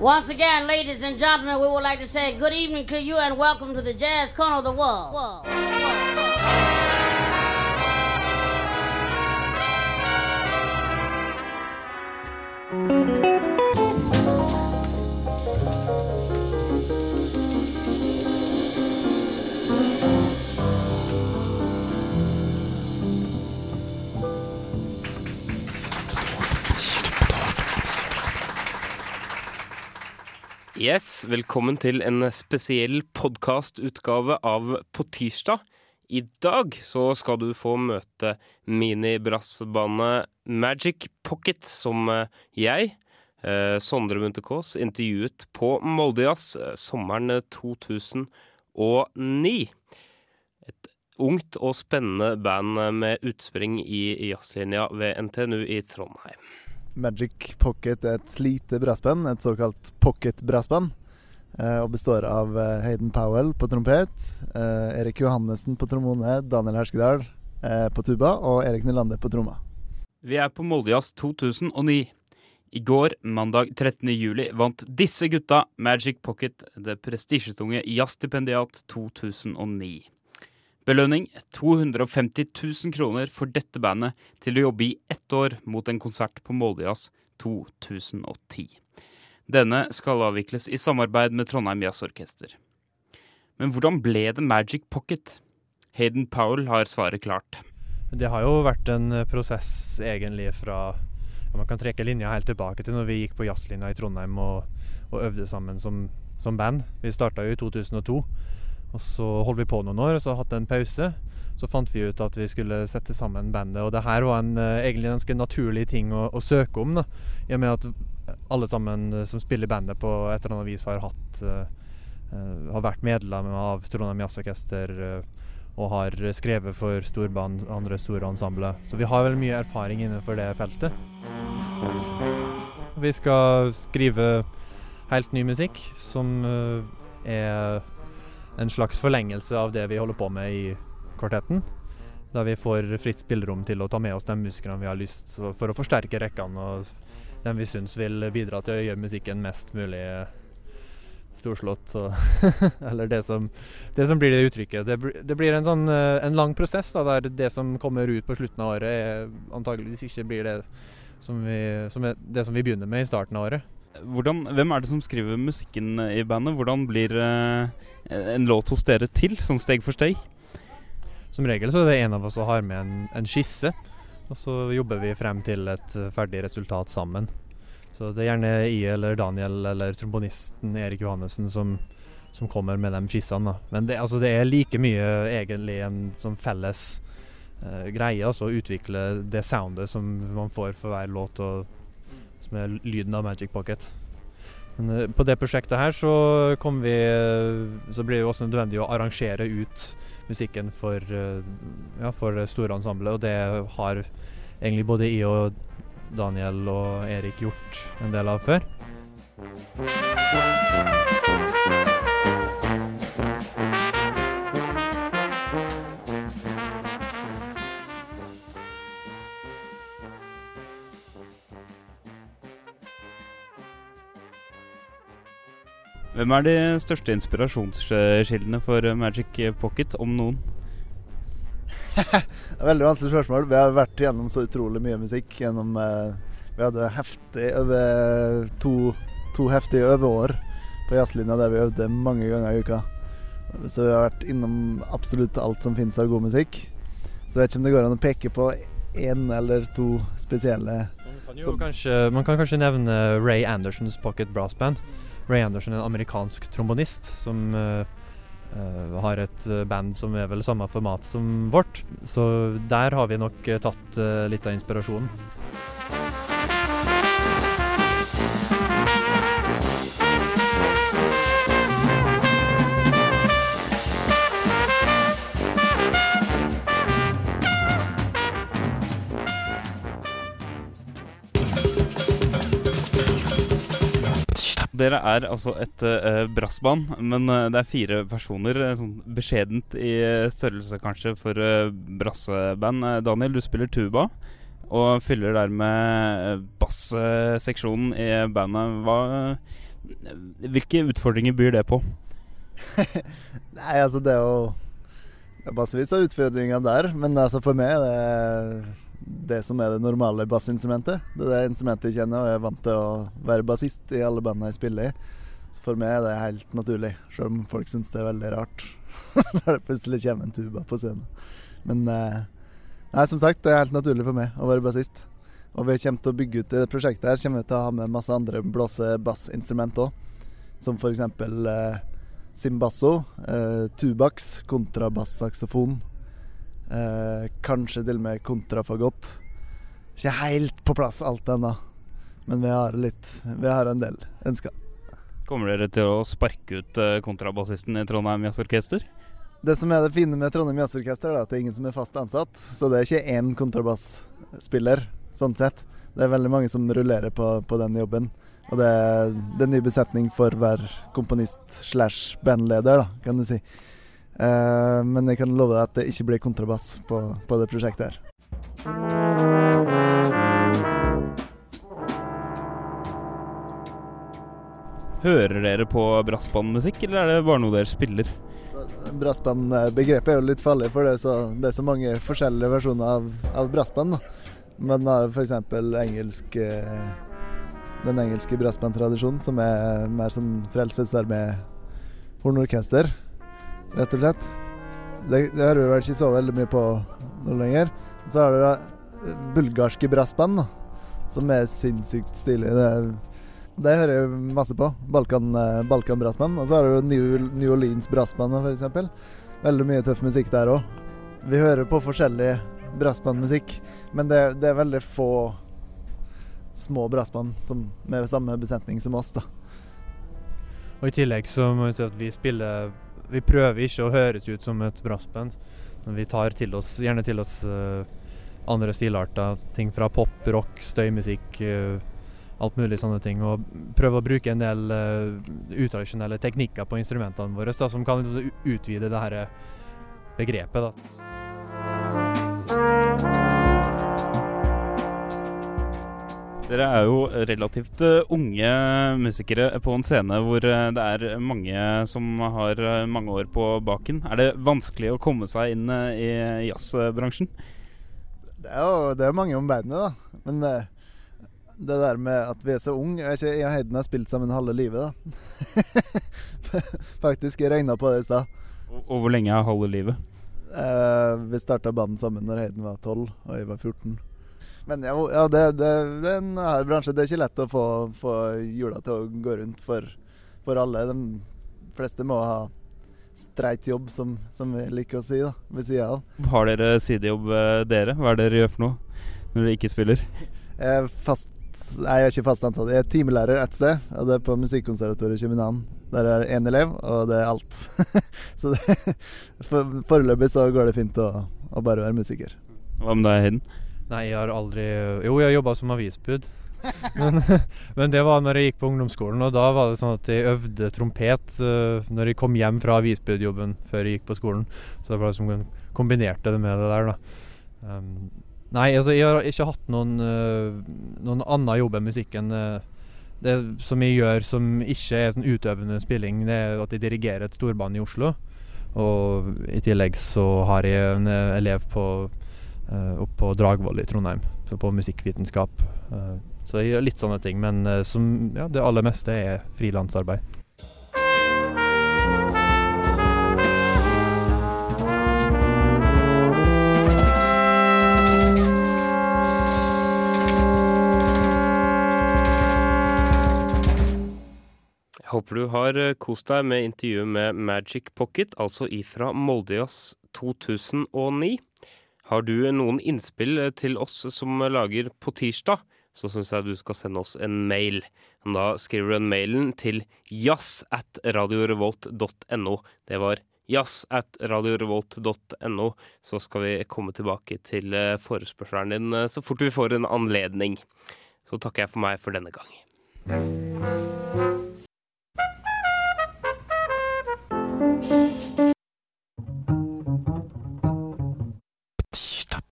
Once again, ladies and gentlemen, we would like to say good evening to you and welcome to the Jazz Corner of the World. Yes, velkommen til en spesiell podkastutgave av På tirsdag. I dag så skal du få møte minibrassbandet Magic Pocket, som eh, jeg, eh, Sondre Munthe Kaas, intervjuet på Moldejazz eh, sommeren 2009. Et ungt og spennende band med utspring i jazzlinja ved NTNU i Trondheim. Magic Pocket er et lite brassband, et såkalt pocket-brassband. Eh, og består av eh, Hayden Powell på trompet, eh, Erik Johannessen på trombone, Daniel Herskedal på tuba og Erik Nylander på tromma. Vi er på Moldejazz 2009. I går, mandag 13. juli, vant disse gutta Magic Pocket det prestisjetunge jazzstipendiat 2009. Belønning 250 000 kroner for dette bandet til å jobbe i ett år mot en konsert på Moldejazz 2010. Denne skal avvikles i samarbeid med Trondheim Jazzorkester. Men hvordan ble det Magic Pocket? Hayden Powell har svaret klart. Det har jo vært en prosess egentlig fra ja, Man kan trekke linja helt tilbake til når vi gikk på jazzlinja i Trondheim og, og øvde sammen som, som band. Vi starta jo i 2002. Og så holdt vi på noen år, og så hatt en pause. Så fant vi ut at vi skulle sette sammen bandet, og det her var en eh, egentlig en ganske naturlig ting å, å søke om. da, I og med at alle sammen eh, som spiller i bandet på et eller annet vis har hatt uh, Har vært medlem av Trondheim Jazzorkester uh, og har skrevet for storband, andre store ensembler. Så vi har vel mye erfaring innenfor det feltet. Vi skal skrive helt ny musikk som uh, er en slags forlengelse av det vi holder på med i kvartetten. Der vi får fritt spillerom til å ta med oss de musikerne vi har lyst for å forsterke rekkene, og dem vi syns vil bidra til å gjøre musikken mest mulig storslått. Eller det som, det som blir det uttrykket. Det, det blir en, sånn, eh, en lang prosess da, der det som kommer ut på slutten av året, antageligvis ikke blir det som, vi, som er det som vi begynner med i starten av året. Hvordan, hvem er det som skriver musikken i bandet? Hvordan blir uh, en låt hos dere til, sånn steg for steg? Som regel så er det en av oss som har med en, en skisse, og så jobber vi frem til et ferdig resultat sammen. Så det er gjerne I eller Daniel eller trombonisten Erik Johannessen som, som kommer med de skissene. Men det, altså, det er like mye egentlig en sånn felles uh, greie, altså å utvikle det soundet som man får for hver låt, og, som er lyden av Magic Pocket. Men eh, på det prosjektet her så kom vi eh, Så blir det jo også nødvendig å arrangere ut musikken for, eh, ja, for det store ensemblet, og det har egentlig både jeg og Daniel og Erik gjort en del av før. Hvem er de største inspirasjonskildene for eh, Magic Pocket, om noen? Det er veldig vanskelig spørsmål. Vi har vært gjennom så utrolig mye musikk. Gjennom, eh, vi hadde heftig øve, to, to heftige øveår på jazzlinja der vi øvde mange ganger i uka. Så vi har vært innom absolutt alt som finnes av god musikk. Så jeg vet ikke om det går an å peke på én eller to spesielle Man kan, jo kanskje, man kan kanskje nevne Ray Andersons Pocket Brass Band. Ray Anderson er en amerikansk trombonist som Uh, har et eh, band som er vel samme format som vårt. Så der har vi nok tatt uh, litt av inspirasjonen. Dere er altså et uh, brassband, men uh, det er fire personer. eh, sånn beskjedent i størrelse, kanskje, for uh, brasseband. Eh, Daniel, du spiller tuba. Og fyller der med eh, bassseksjonen i bandet. Hva Hvilke utfordringer byr det på? Nei, altså det er jo Det er massevis av utfordringer der, men altså for meg er det som er det normale bassinstrumentet. Det er det instrumentet jeg kjenner, og jeg er vant til å være bassist i alle bandene jeg spiller i. Så for meg er det helt naturlig, selv om folk syns det er veldig rart når det plutselig kommer en tuba på scenen. Men eh, nei, som sagt, det er helt naturlig for meg å være bassist. Og vi kommer til å bygge ut det prosjektet her, kommer vi til å ha med masse andre blåse-bassinstrument òg. Som f.eks. Eh, Simbasso, eh, tubax, kontrabass-saksofon. Eh, kanskje til og med kontra for godt. Ikke helt på plass alt ennå, men vi har litt Vi har en del ønsker. Kommer dere til å sparke ut eh, kontrabassisten i Trondheim Jazzorkester? Det som er det fine med Trondheim Jazzorkester, er at det er ingen som er fast ansatt. Så det er ikke én kontrabasspiller, sånn sett. Det er veldig mange som rullerer på, på den jobben. Og det, det er ny besetning for hver komponist slash bandleder, da, kan du si. Eh, men jeg kan love deg at det ikke blir kontrabass på, på det prosjektet her. Hører dere på brassbandmusikk, eller er det bare noe dere spiller? Brassbandbegrepet er jo litt farlig, for det er så, det er så mange forskjellige versjoner av, av brassband. Men har f.eks. engelsk eh, den engelske brassbandtradisjonen, som er mer sånn Frelsesarmé-hornorkester, rett og slett. Det, det hører vi vel ikke så veldig mye på noe lenger. Så har du da bulgarske brassband, som er sinnssykt stilig. Det, det hører jeg masse på. Balkan, eh, Balkan brassband. Og så har du New, New Orleans brassband, f.eks. Veldig mye tøff musikk der òg. Vi hører på forskjellig brassbandmusikk, men det, det er veldig få små brassband som, med samme besetning som oss, da. Og i tillegg så må vi si at vi spiller Vi prøver ikke å høres ut som et brassband, men vi tar til oss, gjerne til oss uh, andre stilarter. Ting fra pop, rock, støymusikk, uh, alt mulig sånne ting. Og prøver å bruke en del uh, utradisjonelle teknikker på instrumentene våre da, som kan utvide det her begrepet. da. Dere er jo relativt eh, unge musikere på en scene hvor eh, det er mange som har eh, mange år på baken. Er det vanskelig å komme seg inn i jazzbransjen? Det er jo det er mange om beinet, da. Men det der med at vi er så unge Jeg, jeg og Heiden har spilt sammen halve livet, da. Faktisk. Jeg regna på det i stad. Og, og hvor lenge er halve livet? Eh, vi starta banden sammen når Heiden var 12 og jeg var 14. Men ja, ja det, det, det er en hard bransje. Det er ikke lett å få, få hjula til å gå rundt for, for alle. De fleste må ha streit jobb, som, som vi liker å si, da, ved sida av. Har dere sidejobb, eh, dere? Hva er det dere gjør for noe når dere ikke spiller? Jeg fast Nei, jeg er ikke fast ansatt. Jeg er timelærer ett sted, og det er på Musikkonservatoriet i København. Der er én elev, og det er alt. så det, for, foreløpig så går det fint å, å bare være musiker. Hva med deg, Heiden? Nei, jeg har aldri Jo, jeg har jobba som avisbud. Men, men det var når jeg gikk på ungdomsskolen, og da var det sånn at jeg øvde trompet uh, når jeg kom hjem fra avisbudjobben før jeg gikk på skolen. Så det var liksom kombinerte det med det der, da. Um, nei, altså jeg har ikke hatt noen, uh, noen annen jobb enn musikken. Uh, det som jeg gjør som ikke er sånn utøvende spilling, det er at jeg dirigerer et storband i Oslo. Og i tillegg så har jeg en uh, elev på oppe på Dragvoll i Trondheim, på musikkvitenskap. Uh, så jeg gjør litt sånne ting, men uh, som, ja, det aller meste er frilansarbeid. Jeg håper du har eh, kost deg med intervjuet med Magic Pocket, altså ifra Moldejazz 2009. Har du noen innspill eh, til oss som lager på tirsdag, så syns jeg du skal sende oss en mail. Da skriver du en mailen til jazz at radiorevolt.no. Det var jazz at radiorevolt.no. Så skal vi komme tilbake til eh, forespørselen din eh, så fort vi får en anledning. Så takker jeg for meg for denne gang.